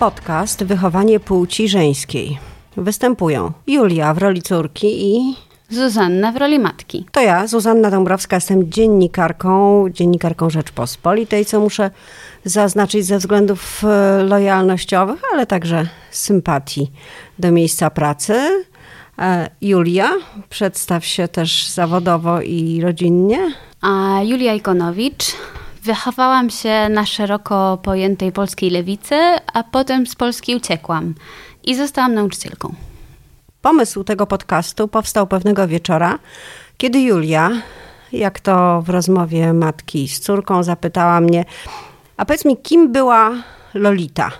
podcast Wychowanie płci żeńskiej. Występują Julia w roli córki i Zuzanna w roli matki. to ja, Zuzanna Dąbrowska, jestem dziennikarką, dziennikarką Rzeczpospolitej, co muszę zaznaczyć ze względów e, lojalnościowych, ale także sympatii do miejsca pracy. E, Julia, przedstaw się też zawodowo i rodzinnie. A Julia Ikonowicz. Wychowałam się na szeroko pojętej polskiej lewicy, a potem z Polski uciekłam i zostałam nauczycielką. Pomysł tego podcastu powstał pewnego wieczora, kiedy Julia, jak to w rozmowie matki z córką, zapytała mnie: A powiedz mi, kim była Lolita?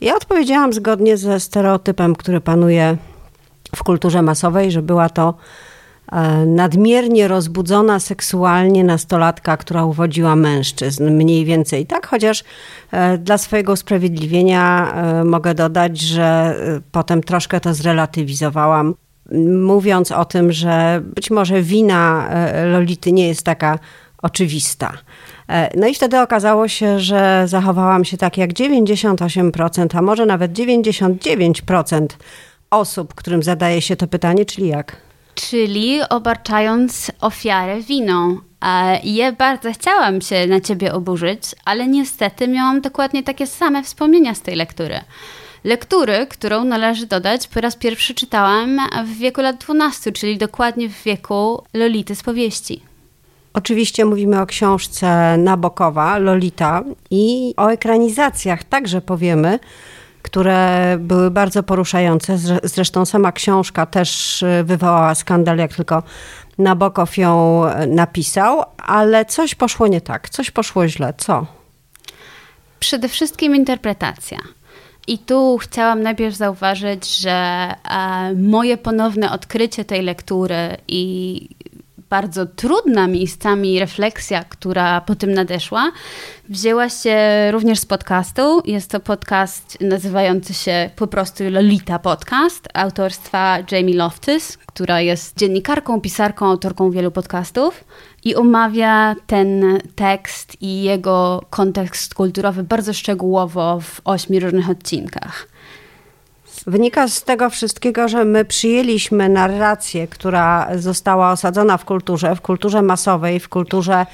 Ja odpowiedziałam zgodnie ze stereotypem, który panuje w kulturze masowej, że była to nadmiernie rozbudzona seksualnie nastolatka, która uwodziła mężczyzn, mniej więcej tak, chociaż e, dla swojego usprawiedliwienia e, mogę dodać, że e, potem troszkę to zrelatywizowałam, mówiąc o tym, że być może wina e, Lolity nie jest taka oczywista. E, No i wtedy okazało się, że zachowałam się tak jak 98%, a może nawet 99% osób, którym zadaje się to pytanie, czyli jak? Czyli obarczając ofiarę winą. Ja bardzo chciałam się na ciebie oburzyć, ale niestety miałam dokładnie takie same wspomnienia z tej lektury. Lektury, którą należy dodać, po raz pierwszy czytałam w wieku lat 12, czyli dokładnie w wieku Lolity z powieści. Oczywiście mówimy o książce Nabokowa, Lolita i o ekranizacjach także powiemy, które były bardzo poruszające. Zre- Zresztą sama książka też y, wywołała skandal, jak tylko Nabokow ją y, napisał, ale coś poszło nie tak, coś poszło źle. Co? Przede wszystkim interpretacja. I tu chciałam najpierw zauważyć, że e, moje ponowne odkrycie tej lektury i bardzo trudna miejscami refleksja, która po tym nadeszła, wzięła się również z podcastu. Jest to podcast nazywający się po prostu Lolita Podcast autorstwa Jamie Loftus, która jest dziennikarką, pisarką, autorką wielu podcastów i omawia ten tekst i jego kontekst kulturowy bardzo szczegółowo w ośmiu różnych odcinkach. Wynika z tego wszystkiego, że my przyjęliśmy narrację, która została osadzona w kulturze, w kulturze masowej, w kulturze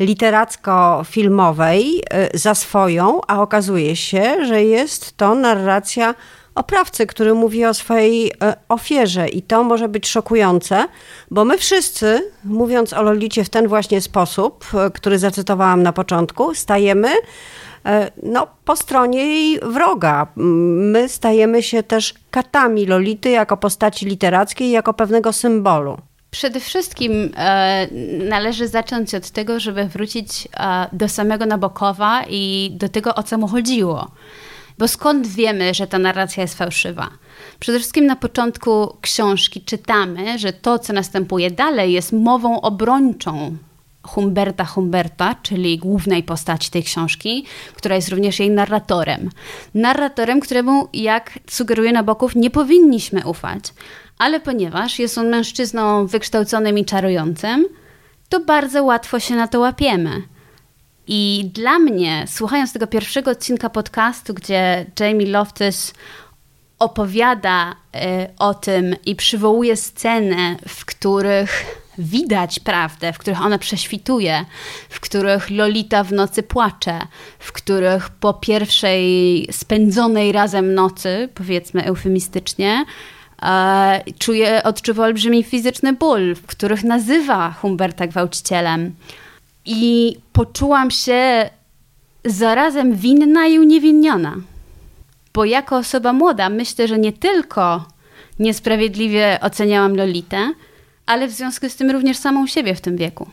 literacko-filmowej y, za swoją, a okazuje się, że jest to narracja oprawcy, który mówi o swojej y, ofierze. I to może być szokujące, bo my wszyscy, mówiąc o Lolicie w ten właśnie sposób, y, który zacytowałam na początku, stajemy no, po stronie jej wroga. M, My stajemy się też katami Lolity jako postaci literackiej, jako pewnego symbolu. Przede wszystkim e, należy zacząć od tego, żeby wrócić e, do samego Nabokowa i do tego, o co mu chodziło. Bo skąd wiemy, że ta narracja jest fałszywa? Przede wszystkim na początku książki czytamy, że to, co następuje dalej, jest mową obrończą Humberta Humberta, czyli głównej postaci tej książki, która jest również jej narratorem. Narratorem, któremu, jak sugeruje Nabokov, nie powinniśmy ufać. Ale ponieważ jest on mężczyzną wykształconym i czarującym, to bardzo łatwo się na to łapiemy. I dla mnie, słuchając tego pierwszego odcinka podcastu, gdzie Jamie Loftus opowiada y, o tym i przywołuje sceny, w których widać prawdę, w których ona prześwituje, w których Lolita w nocy płacze, w których po pierwszej spędzonej razem nocy, powiedzmy eufemistycznie, e, czuje, odczuwa olbrzymi fizyczny ból, w których nazywa Humberta gwałcicielem. I poczułam się zarazem winna i uniewinniona. Bo jako osoba młoda myślę, że nie tylko niesprawiedliwie oceniałam Lolitę, ale w związku z tym również samą siebie w tym wieku.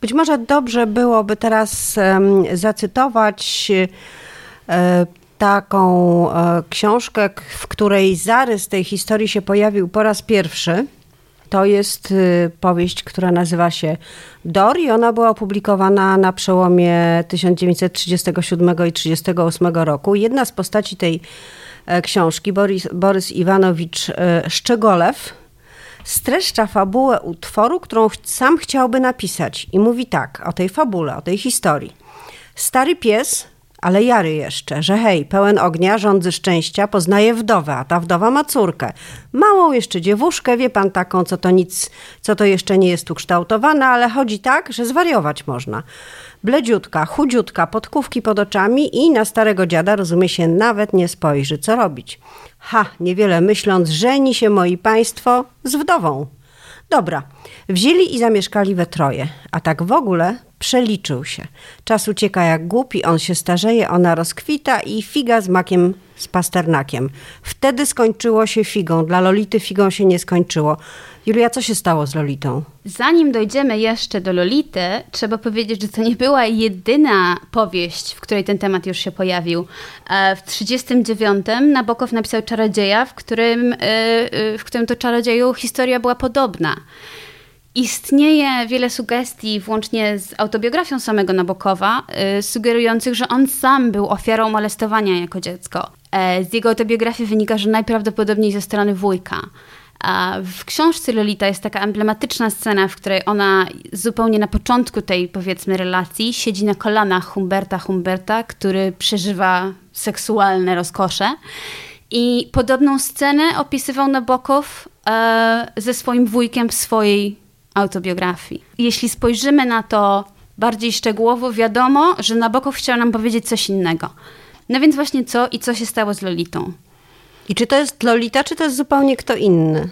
Być może dobrze byłoby teraz zacytować e, taką e, książkę, w której zarys tej historii się pojawił po raz pierwszy. To jest y, powieść, która nazywa się Dor i ona była opublikowana na przełomie 1937 i 1938 roku. Jedna z postaci tej e, książki, Borys, Borys Iwanowicz e, Szczegolew, streszcza fabułę utworu, którą sam chciałby napisać. I mówi tak o tej fabule, o tej historii. Stary pies, ale jary jeszcze, że hej, pełen ognia, rządzy szczęścia, poznaje wdowę, a ta wdowa ma córkę. Małą jeszcze dziewuszkę, wie pan taką, co to nic, co to jeszcze nie jest ukształtowane, ale chodzi tak, że zwariować można. Bledziutka, chudziutka, podkówki pod oczami i na starego dziada, rozumie się, nawet nie spojrzy, co robić. Ha, niewiele myśląc, żeni się moi państwo z wdową. Dobra, wzięli i zamieszkali we troje, a tak w ogóle przeliczył się. Czas ucieka jak głupi, on się starzeje, ona rozkwita i figa z makiem z pasternakiem. Wtedy skończyło się figą, dla Lolity figą się nie skończyło. Julia, co się stało z Lolitą? Zanim dojdziemy jeszcze do Lolity, trzeba powiedzieć, że to nie była jedyna powieść, w której ten temat już się pojawił. E, w 1939 Nabokow napisał Czarodzieja, w którym, e, e, w którym to czarodzieju historia była podobna. Istnieje wiele sugestii, włącznie z autobiografią samego Nabokowa, sugerujących, że on sam był ofiarą molestowania jako dziecko. Z jego autobiografii wynika, że najprawdopodobniej ze strony wujka. A w książce Lolita jest taka emblematyczna scena, w której ona zupełnie na początku tej, powiedzmy, relacji siedzi na kolanach Humberta Humberta, który przeżywa seksualne rozkosze. I podobną scenę opisywał Nabokow e, ze swoim wujkiem w swojej autobiografii. Jeśli spojrzymy na to bardziej szczegółowo, wiadomo, że Nabokow chciał nam powiedzieć coś innego. No więc właśnie co i co się stało z Lolitą? I czy to jest Lolita, czy to jest zupełnie kto inny?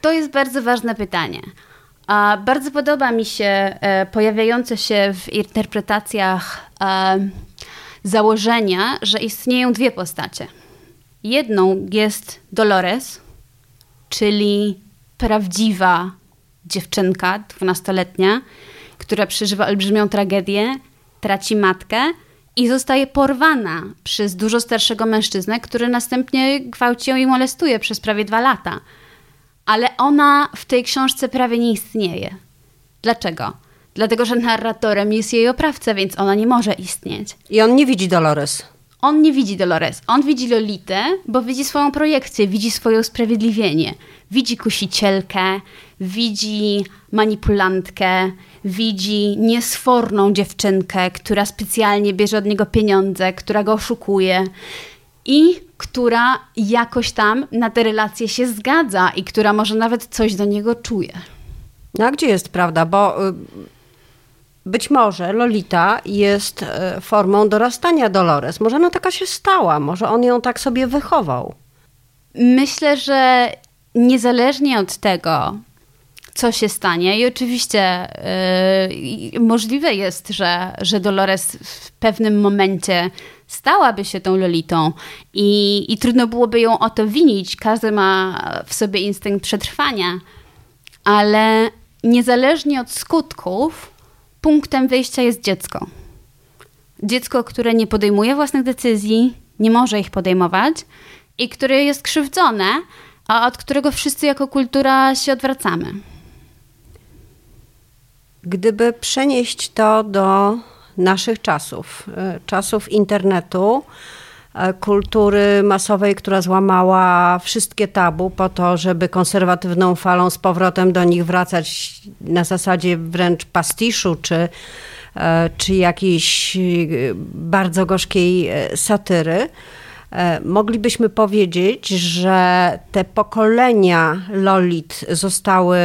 To jest bardzo ważne pytanie. A bardzo podoba mi się e, pojawiające się w interpretacjach e, założenia, że istnieją dwie postacie. Jedną jest Dolores, czyli prawdziwa dziewczynka, dwunastoletnia, która przeżywa olbrzymią tragedię, traci matkę i zostaje porwana przez dużo starszego mężczyznę, który następnie gwałci ją i molestuje przez prawie dwa lata. Ale ona w tej książce prawie nie istnieje. Dlaczego? Dlatego, że narratorem jest jej oprawca, więc ona nie może istnieć. I on nie widzi Dolores. On nie widzi Dolores. On widzi Lolitę, bo widzi swoją projekcję, widzi swoje usprawiedliwienie. Widzi kusicielkę, widzi manipulantkę, widzi niesforną dziewczynkę, która specjalnie bierze od niego pieniądze, która go oszukuje i która jakoś tam na te relacje się zgadza i która może nawet coś do niego czuje. No a gdzie jest prawda? Bo y, być może Lolita jest y, formą dorastania Dolores. Może ona taka się stała, może on ją tak sobie wychował. Myślę, że niezależnie od tego, co się stanie. I oczywiście yy, możliwe jest, że, że Dolores w pewnym momencie stałaby się tą Lolitą i, i trudno byłoby ją o to winić. Każdy ma w sobie instynkt przetrwania, ale niezależnie od skutków, punktem wyjścia jest dziecko. Dziecko, które nie podejmuje własnych decyzji, nie może ich podejmować i które jest krzywdzone, a od którego wszyscy jako kultura się odwracamy. Gdyby przenieść to do naszych czasów, e, czasów internetu, kultury masowej, która złamała wszystkie tabu po to, żeby konserwatywną falą z powrotem do nich wracać na zasadzie wręcz pastiszu czy, e, czy jakiejś bardzo gorzkiej satyry. E, moglibyśmy powiedzieć, że te pokolenia Lolit zostały,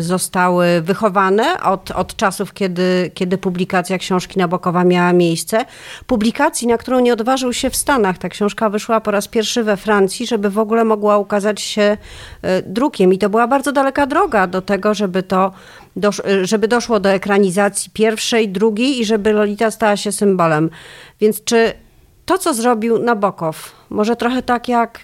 zostały wychowane od, od czasów, kiedy, kiedy publikacja książki Nabokowa miała miejsce. Publikacji, na którą nie odważył się w Stanach. Ta książka wyszła po raz pierwszy we Francji, żeby w ogóle mogła ukazać się e, drukiem. I to była bardzo daleka droga do tego, żeby to dosz, żeby doszło do ekranizacji pierwszej, drugiej i żeby Lolita stała się symbolem. Więc czy to, co zrobił Nabokow, może trochę tak jak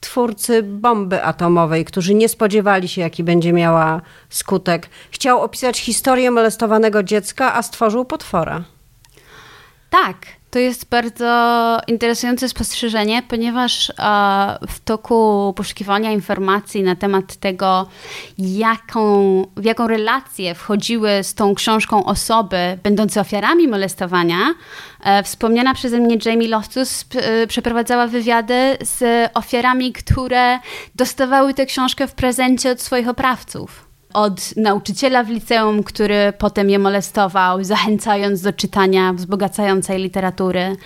twórcy bomby atomowej, którzy nie spodziewali się, jaki będzie miała skutek. Chciał opisać historię molestowanego dziecka, a stworzył potwora. Tak, to jest bardzo interesujące spostrzeżenie, ponieważ w toku poszukiwania informacji na temat tego, jaką, w jaką relację wchodziły z tą książką osoby będące ofiarami molestowania, e, wspomniana przeze mnie Jamie Loftus e, przeprowadzała wywiady z ofiarami, które dostawały tę książkę w prezencie od swoich oprawców. Od nauczyciela w liceum, który potem je molestował, zachęcając do czytania wzbogacającej literatury.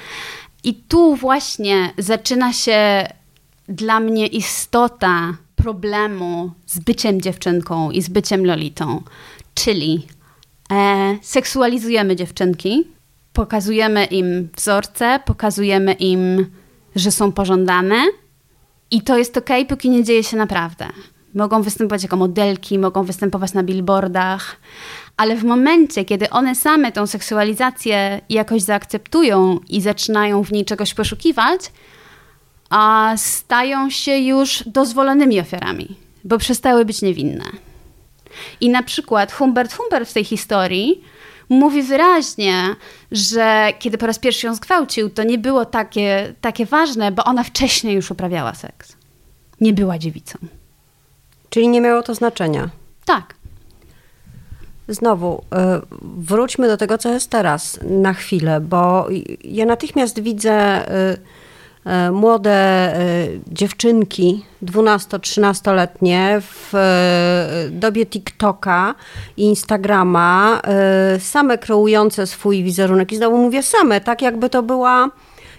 I tu właśnie zaczyna się dla mnie istota problemu z byciem dziewczynką i z byciem lolitą. Czyli e, seksualizujemy dziewczynki, pokazujemy im wzorce, pokazujemy im, że są pożądane i to jest ok, póki nie dzieje się naprawdę. Mogą występować jako modelki, mogą występować na billboardach, ale w momencie, kiedy one same tą seksualizację jakoś zaakceptują i zaczynają w niej czegoś poszukiwać, a stają się już dozwolonymi ofiarami, bo przestały być niewinne. I na przykład Humbert Humbert w tej historii mówi wyraźnie, że kiedy po raz pierwszy ją zgwałcił, to nie było takie, takie ważne, bo ona wcześniej już uprawiała seks. Nie była dziewicą. Czyli nie miało to znaczenia. Tak. Znowu, e, wróćmy do tego, co jest teraz na chwilę, bo ja natychmiast widzę e, e, młode dziewczynki, 12-13-letnie, w dobie TikToka i Instagrama, same kreujące swój wizerunek. I znowu mówię same, tak jakby to była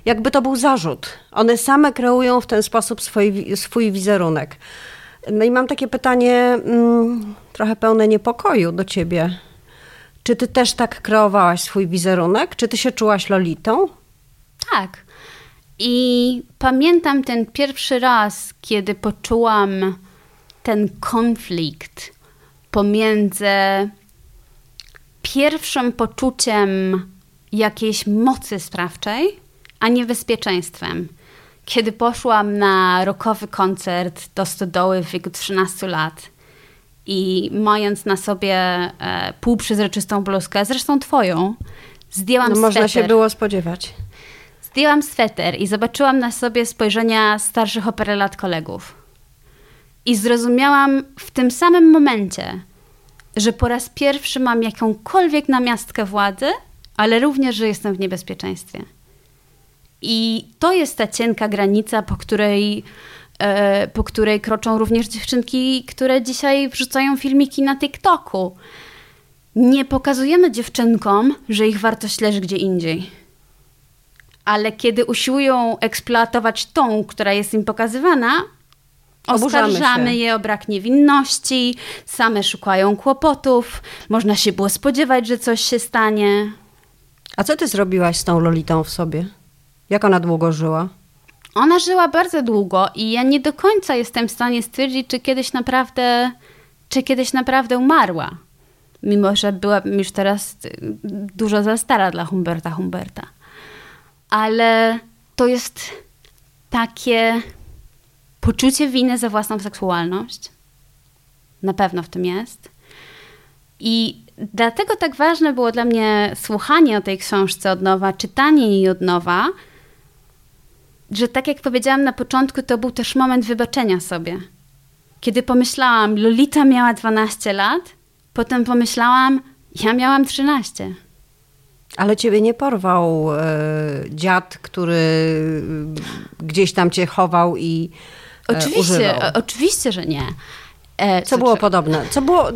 jakby to był zarzut. One same kreują w ten sposób swój, swój wizerunek. No i mam takie pytanie, mm, trochę pełne niepokoju do ciebie. Czy ty też tak kreowałaś swój wizerunek? Czy ty się czułaś Lolitą? Tak. I pamiętam ten pierwszy raz, kiedy poczułam ten konflikt pomiędzy pierwszym poczuciem jakiejś mocy sprawczej, a niebezpieczeństwem kiedy poszłam na rokowy koncert do stodoły w wieku 13 lat i mając na sobie e, półprzezroczystą bluzkę, zresztą twoją, zdjęłam no, Można się było spodziewać. Zdjęłam sweter i zobaczyłam na sobie spojrzenia starszych o parę lat kolegów. I zrozumiałam w tym samym momencie, że po raz pierwszy mam jakąkolwiek namiastkę władzy, ale również, że jestem w niebezpieczeństwie. I to jest ta cienka granica, po której, e, po której kroczą również dziewczynki, które dzisiaj wrzucają filmiki na TikToku. Nie pokazujemy dziewczynkom, że ich wartość leży gdzie indziej. Ale kiedy usiłują eksploatować tą, która jest im pokazywana, Oskarżamy je o brak niewinności, same szukają kłopotów, można się było spodziewać, że coś się stanie. A co ty zrobiłaś z tą Lolitą w sobie? Jak ona długo żyła? Ona żyła bardzo długo i ja nie do końca jestem w stanie stwierdzić, czy kiedyś naprawdę, czy kiedyś naprawdę umarła. Mimo, że była już teraz dużo za stara dla Humberta Humberta. Ale to jest takie poczucie winy za własną seksualność. Na pewno w tym jest. I dlatego tak ważne było dla mnie słuchanie o tej książce od nowa, czytanie jej od nowa, że tak jak powiedziałam na początku, to był też moment wybaczenia sobie. Kiedy pomyślałam, Lolita miała 12 lat, potem pomyślałam, ja miałam 13. Ale ciebie nie porwał e, dziad, który gdzieś tam cię chował i e, oczywiście, używał. Oczywiście, że nie. E, co, co było podobne? Co, było,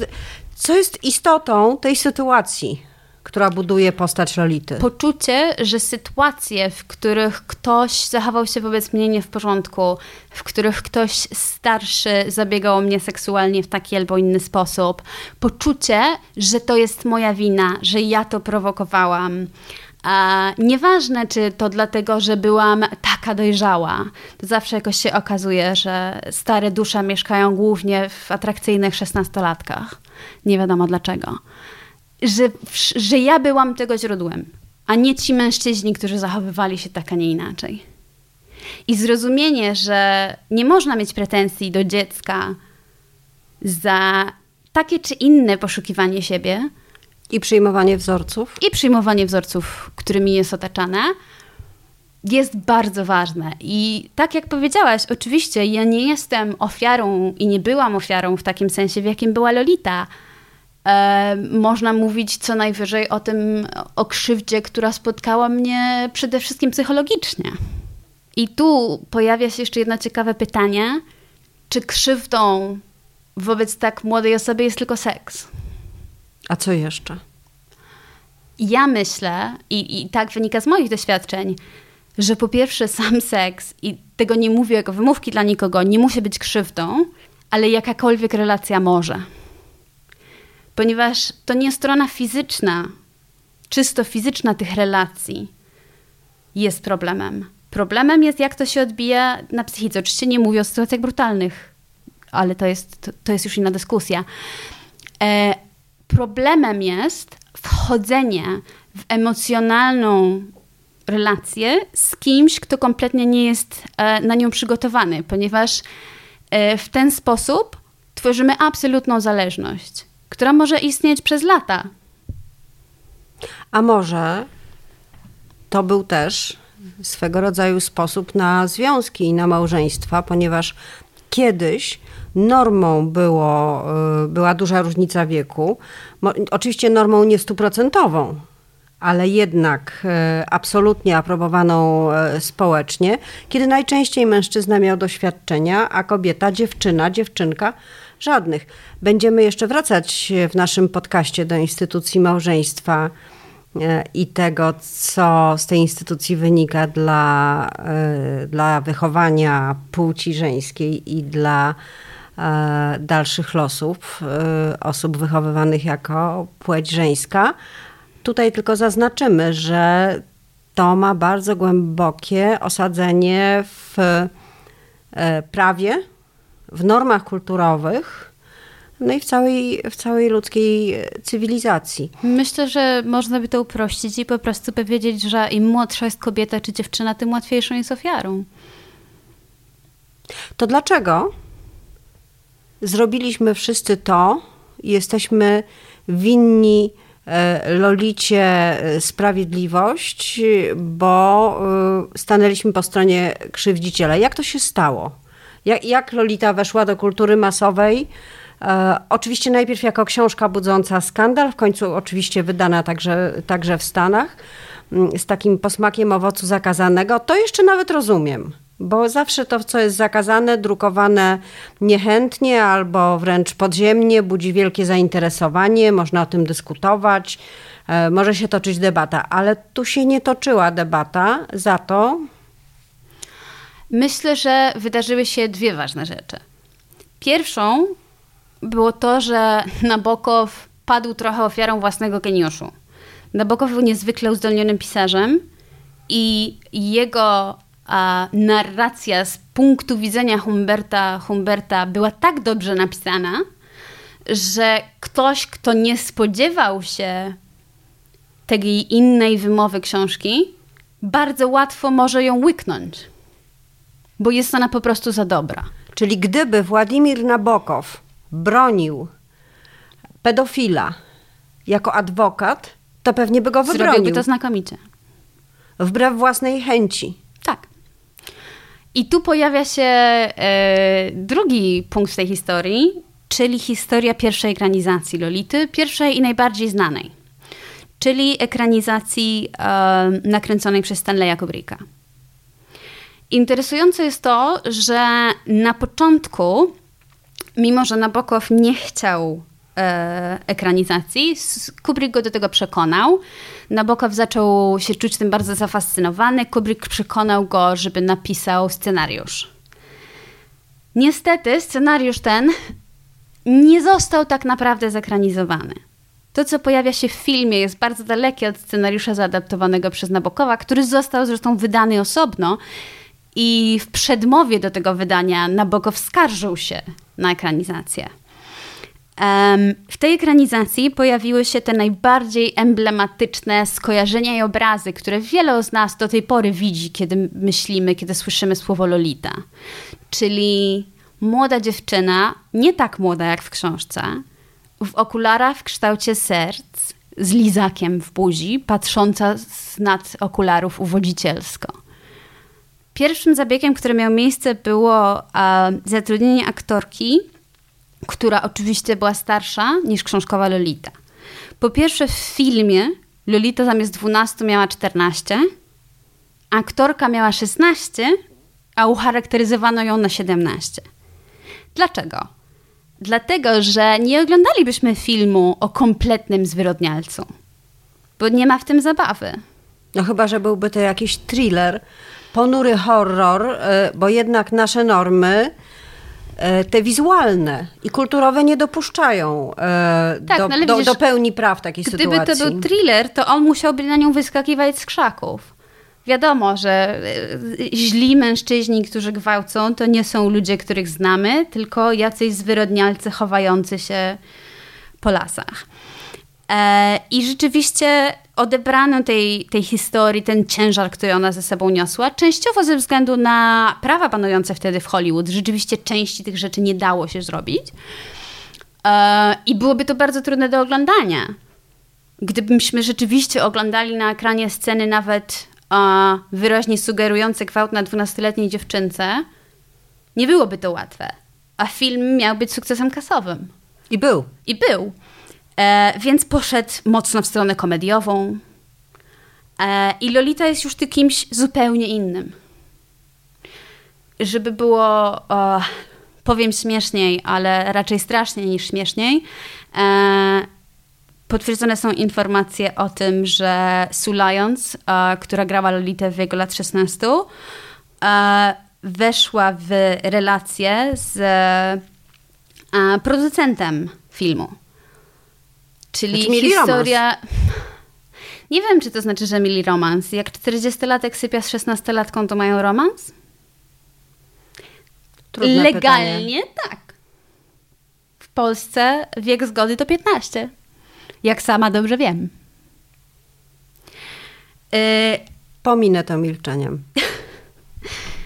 co jest istotą tej sytuacji? Która buduje postać Lolity. Poczucie, że sytuacje, w których ktoś zachował się wobec mnie nie w porządku, w których ktoś starszy zabiegał o mnie seksualnie w taki albo inny sposób, poczucie, że to jest moja wina, że ja to prowokowałam. A nieważne, czy to dlatego, że byłam taka dojrzała, to zawsze jakoś się okazuje, że stare dusze mieszkają głównie w atrakcyjnych szesnastolatkach. Nie wiadomo dlaczego że, że ja byłam tego źródłem, a nie ci mężczyźni, którzy zachowywali się tak, a nie inaczej. I zrozumienie, że nie można mieć pretensji do dziecka za takie czy inne poszukiwanie siebie. I przyjmowanie wzorców. I przyjmowanie wzorców, którymi jest otaczane, jest bardzo ważne. I tak jak powiedziałaś, oczywiście ja nie jestem ofiarą i nie byłam ofiarą w takim sensie, w jakim była Lolita E, można mówić co najwyżej o tym, o krzywdzie, która spotkała mnie przede wszystkim psychologicznie. I tu pojawia się jeszcze jedno ciekawe pytanie: czy krzywdą wobec tak młodej osoby jest tylko seks. A co jeszcze? Ja myślę, i, i tak wynika z moich doświadczeń, że po pierwsze sam seks, i tego nie mówię jako wymówki dla nikogo, nie musi być krzywdą, ale jakakolwiek relacja może. Ponieważ to nie strona fizyczna, czysto fizyczna tych relacji jest problemem. Problemem jest, jak to się odbija na psychice. Oczywiście nie mówię o sytuacjach brutalnych, ale to jest, to, to jest już inna dyskusja. E, problemem jest wchodzenie w emocjonalną relację z kimś, kto kompletnie nie jest e, na nią przygotowany, ponieważ e, w ten sposób tworzymy absolutną zależność, która może istnieć przez lata. A może to był też swego rodzaju sposób na związki i na małżeństwa, ponieważ kiedyś normą było, y, była duża różnica wieku. Oczywiście normą nie stuprocentową, ale jednak y, absolutnie aprobowaną y, społecznie, kiedy najczęściej mężczyzna miał doświadczenia, a kobieta, dziewczyna, dziewczynka żadnych. Będziemy jeszcze wracać w naszym podcaście do instytucji małżeństwa E, i tego, co z tej instytucji wynika dla, e, dla wychowania płci żeńskiej i dla e, dalszych losów osób wychowywanych jako płeć żeńska. Tutaj tylko zaznaczymy, że to ma bardzo głębokie osadzenie w prawie, w normach kulturowych no i w całej, w całej ludzkiej cywilizacji. Myślę, że można by to uprościć i po prostu powiedzieć, że im młodsza jest kobieta czy dziewczyna, tym łatwiejszą jest ofiarą. To dlaczego zrobiliśmy wszyscy to i jesteśmy winni e, Lolicie e, sprawiedliwość, bo e, stanęliśmy po stronie krzywdziciela. Jak to się stało? Jak, jak Lolita weszła do kultury masowej? E, oczywiście najpierw jako książka budząca skandal, w końcu oczywiście wydana także, także w Stanach mm, z takim posmakiem owocu zakazanego, to jeszcze nawet rozumiem. Bo zawsze to, co jest zakazane, drukowane niechętnie albo wręcz podziemnie, budzi wielkie zainteresowanie, można o tym dyskutować, e, może się toczyć debata, ale tu się nie toczyła debata, za to. Myślę, że wydarzyły się dwie ważne rzeczy. Pierwszą było to, że Nabokow padł trochę ofiarą własnego geniuszu. Nabokow był niezwykle uzdolnionym pisarzem i jego a, narracja z punktu widzenia Humberta, Humberta była tak dobrze napisana, że ktoś, kto nie spodziewał się tej innej wymowy książki, bardzo łatwo może ją łyknąć, bo jest ona po prostu za dobra. Czyli gdyby Władimir Nabokow bronił pedofila jako adwokat, to pewnie by go wybronił. Zrobiłby to znakomicie. Wbrew własnej chęci. Tak. I tu pojawia się e, drugi punkt w tej historii, czyli historia pierwszej ekranizacji Lolity, pierwszej i najbardziej znanej, czyli ekranizacji e, nakręconej przez Stanleya Kubricka. Interesujące jest to, że na początku mimo że Nabokow nie chciał e, ekranizacji, Kubrick go do tego przekonał. Nabokow zaczął się czuć tym bardzo zafascynowany. Kubrick przekonał go, żeby napisał scenariusz. Niestety scenariusz ten nie został tak naprawdę zekranizowany. To, co pojawia się w filmie, jest bardzo dalekie od scenariusza zaadaptowanego przez Nabokowa, który został zresztą wydany osobno. I w przedmowie do tego wydania Nabokow skarżył się na ekranizację. W tej ekranizacji pojawiły się te najbardziej emblematyczne skojarzenia i obrazy, które wiele z nas do tej pory widzi, kiedy myślimy, kiedy słyszymy słowo Lolita. Czyli młoda dziewczyna, nie tak młoda jak w książce, w okularach w kształcie serc, z lizakiem w buzi, patrząca z nad okularów uwodzicielsko. Pierwszym zabiegiem, który miał miejsce, było zatrudnienie aktorki, która oczywiście była starsza niż książkowa Lolita. Po pierwsze, w filmie Lolita zamiast 12 miała 14, aktorka miała 16, a ucharakteryzowano ją na 17. Dlaczego? Dlatego, że nie oglądalibyśmy filmu o kompletnym zwyrodnialcu, bo nie ma w tym zabawy. No chyba, że byłby to jakiś thriller, ponury horror, e, bo jednak nasze normy e, te wizualne i kulturowe nie dopuszczają e, tak, do, no do, widzisz, do, pełni praw takiej gdyby sytuacji. Gdyby to był thriller, to on musiałby na nią wyskakiwać z krzaków. Wiadomo, że źli mężczyźni, którzy gwałcą, to nie są ludzie, których znamy, tylko jacyś zwyrodnialcy chowający się po lasach. I rzeczywiście odebrano tej, tej historii ten ciężar, który ona ze sobą niosła, częściowo ze względu na prawa panujące wtedy w Hollywood. Rzeczywiście części tych rzeczy nie dało się zrobić. E, I byłoby to bardzo trudne do oglądania. Gdybyśmy rzeczywiście oglądali na ekranie sceny nawet e, wyraźnie sugerujące gwałt na 12-letniej dziewczynce, nie byłoby to łatwe. A film miał być sukcesem kasowym. I był. I był. E, więc poszedł mocno w stronę komediową. E, I Lolita jest już tym kimś zupełnie innym. Żeby było, o, powiem śmieszniej, ale raczej straszniej niż śmieszniej, e, potwierdzone są informacje o tym, że Sue Lyons, e, która grała Lolitę w wieku lat 16, e, weszła w relację z e, producentem filmu. Czyli znaczy, historia. Nie wiem, czy to znaczy, że mieli romans. Jak 40-latek sypia z 16-latką, to mają romans? Trudne Legalnie pytanie. tak. W Polsce wiek zgody to 15. Jak sama dobrze wiem. Yy, Pominę to milczeniem.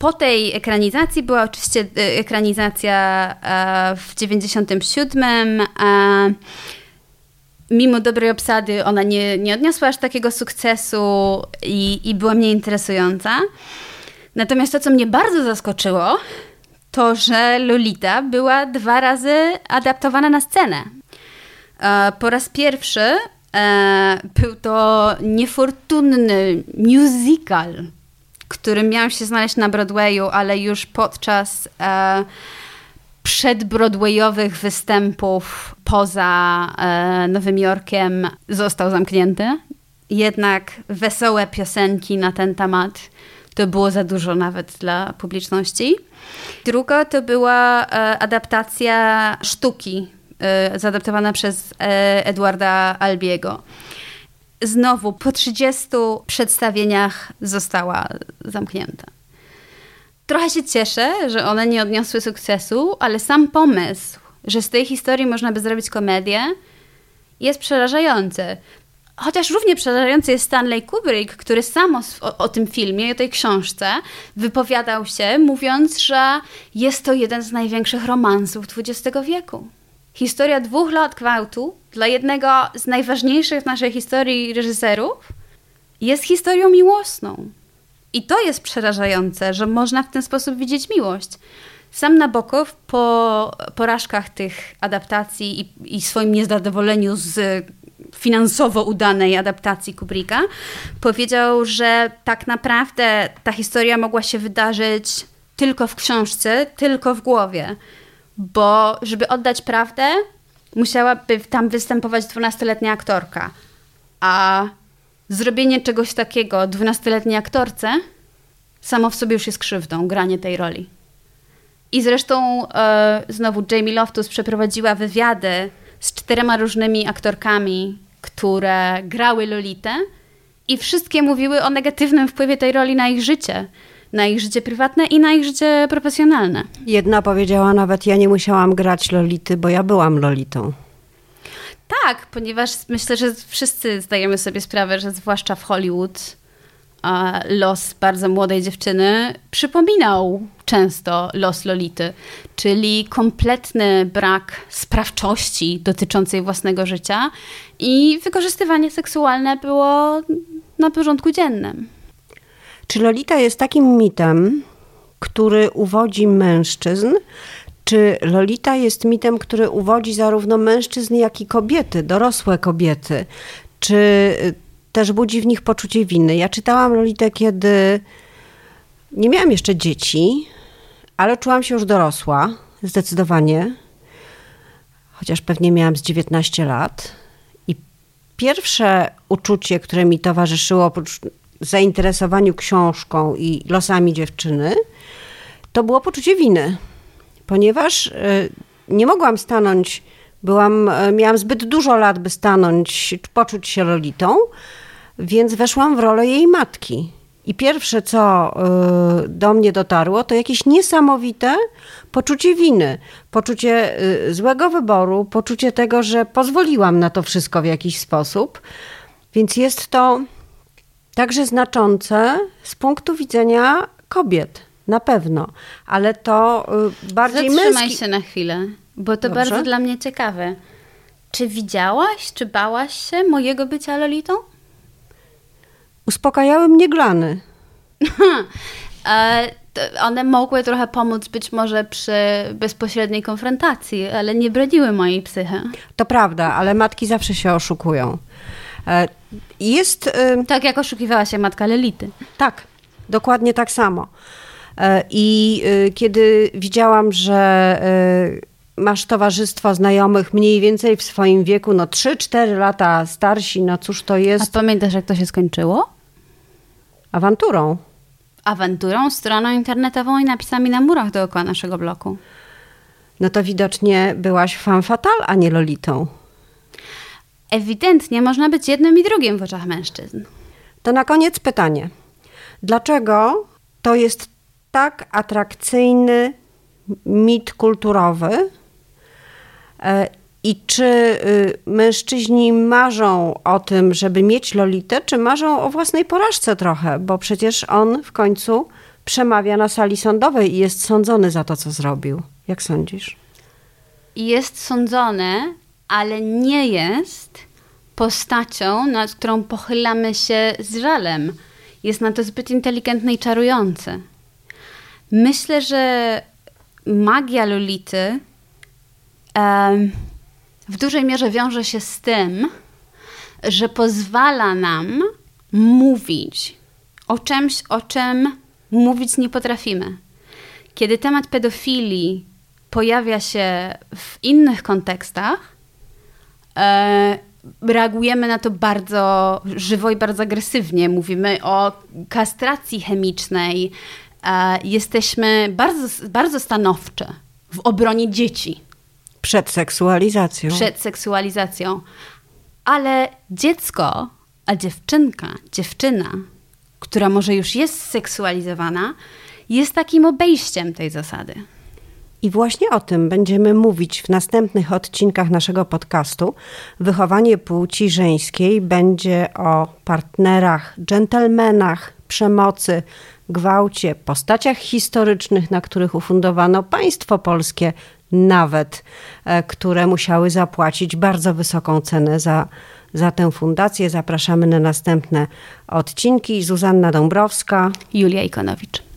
Po tej ekranizacji była oczywiście y, ekranizacja e, w 97. Mimo dobrej obsady ona nie, nie odniosła aż takiego sukcesu i, i była mniej interesująca. Natomiast to, co mnie bardzo zaskoczyło, to, że Lolita była dwa razy adaptowana na scenę. E, po raz pierwszy e, był to niefortunny musical który miał się znaleźć na Broadwayu, ale już podczas e, przedbroadwayowych występów poza e, Nowym Jorkiem został zamknięty. Jednak wesołe piosenki na ten temat to było za dużo nawet dla publiczności. Druga to była e, adaptacja sztuki e, zaadaptowana przez e, Edwarda Albiego znowu po 30 przedstawieniach została zamknięta. Trochę się cieszę, że one nie odniosły sukcesu, ale sam pomysł, że z tej historii można by zrobić komedię, jest przerażający. Chociaż równie przerażający jest Stanley Kubrick, który sam o, o, tym filmie i o tej książce wypowiadał się, mówiąc, że jest to jeden z największych romansów XX wieku. Historia dwóch lat gwałtu dla jednego z najważniejszych w naszej historii reżyserów jest historią miłosną. I to jest przerażające, że można w ten sposób widzieć miłość. Sam Nabokow po porażkach tych adaptacji i, i swoim niezadowoleniu z finansowo udanej adaptacji Kubricka powiedział, że tak naprawdę ta historia mogła się wydarzyć tylko w książce, tylko w głowie bo żeby oddać prawdę, musiałaby tam występować 12-letnia aktorka. A zrobienie czegoś takiego 12-letniej aktorce samo w sobie już jest krzywdą, granie tej roli. I zresztą e, znowu Jamie Loftus przeprowadziła wywiady z czterema różnymi aktorkami, które grały Lolitę i wszystkie mówiły o negatywnym wpływie tej roli na ich życie na ich życie prywatne i na ich życie profesjonalne. Jedna powiedziała nawet, ja nie musiałam grać Lolity, bo ja byłam Lolitą. Tak, ponieważ myślę, że wszyscy zdajemy sobie sprawę, że zwłaszcza w Hollywood los bardzo młodej dziewczyny przypominał często los Lolity, czyli kompletny brak sprawczości dotyczącej własnego życia i wykorzystywanie seksualne było na porządku dziennym. Czy Lolita jest takim mitem, który uwodzi mężczyzn, czy Lolita jest mitem, który uwodzi zarówno mężczyzn, jak i kobiety, dorosłe kobiety? Czy y, też budzi w nich poczucie winy? Ja czytałam Lolitę, kiedy nie miałam jeszcze dzieci, ale czułam się już dorosła zdecydowanie. Chociaż pewnie miałam z 19 lat. I pierwsze uczucie, które mi towarzyszyło oprócz zainteresowaniu książką i losami dziewczyny, to było poczucie winy. Ponieważ y, nie mogłam stanąć, byłam, y, miałam zbyt dużo lat, by stanąć, poczuć się Lolitą, więc weszłam w rolę jej matki. I pierwsze, co y, do mnie dotarło, to jakieś niesamowite poczucie winy, poczucie złego wyboru, poczucie tego, że pozwoliłam na to wszystko w jakiś sposób. Więc jest to także znaczące z punktu widzenia kobiet, na pewno, ale to y, bardziej Zatrzymaj męski... się na chwilę, bo to Dobrze. bardzo dla mnie ciekawe. Czy widziałaś, czy bałaś się mojego bycia Lolitą? Uspokajały mnie glany. E, one mogły trochę pomóc być może przy bezpośredniej konfrontacji, ale nie broniły mojej psychy. To prawda, ale matki zawsze się oszukują. E, Jest... y, Tak jak oszukiwała się matka Lolity. Tak, dokładnie tak samo. E, I kiedy widziałam, że masz towarzystwo znajomych mniej więcej w swoim wieku, no 3-4 lata starsi, no cóż to A jest pamiętasz, jak to się skończyło? awanturą. Awanturą, stroną internetową i napisami na murach dookoła naszego bloku. No to widocznie byłaś fan fatal, a nie lolitą. Ewidentnie można być jednym i drugim w oczach mężczyzn. To na koniec pytanie. Dlaczego to jest tak atrakcyjny mit kulturowy? E, I czy y, mężczyźni marzą o tym, żeby mieć Lolitę, czy marzą o własnej porażce trochę? Bo przecież on w końcu przemawia na sali sądowej i jest sądzony za to, co zrobił. Jak sądzisz? Jest sądzony, ale nie jest postacią, nad którą pochylamy się z żalem. Jest na to zbyt inteligentny i czarujący. Myślę, że magia Lolity w dużej mierze wiąże się z tym, że pozwala nam mówić o czymś, o czym mówić nie potrafimy. Kiedy temat pedofilii pojawia się w innych kontekstach, reagujemy na to bardzo żywo i bardzo agresywnie. Mówimy o kastracji chemicznej. E, jesteśmy bardzo, bardzo stanowcze w obronie dzieci Przed seksualizacją. przed seksualizacją. Ale dziecko, a dziewczynka, dziewczyna, która może już jest seksualizowana, jest takim obejściem tej zasady. I właśnie o tym będziemy mówić w następnych odcinkach naszego podcastu. Wychowanie płci żeńskiej będzie o partnerach, dżentelmenach, przemocy, gwałcie, postaciach historycznych, na których ufundowano państwo polskie, nawet, e, które musiały zapłacić bardzo wysoką cenę za, za tę fundację. Zapraszamy na następne odcinki. Zuzanna Dąbrowska. Julia Ikonowicz.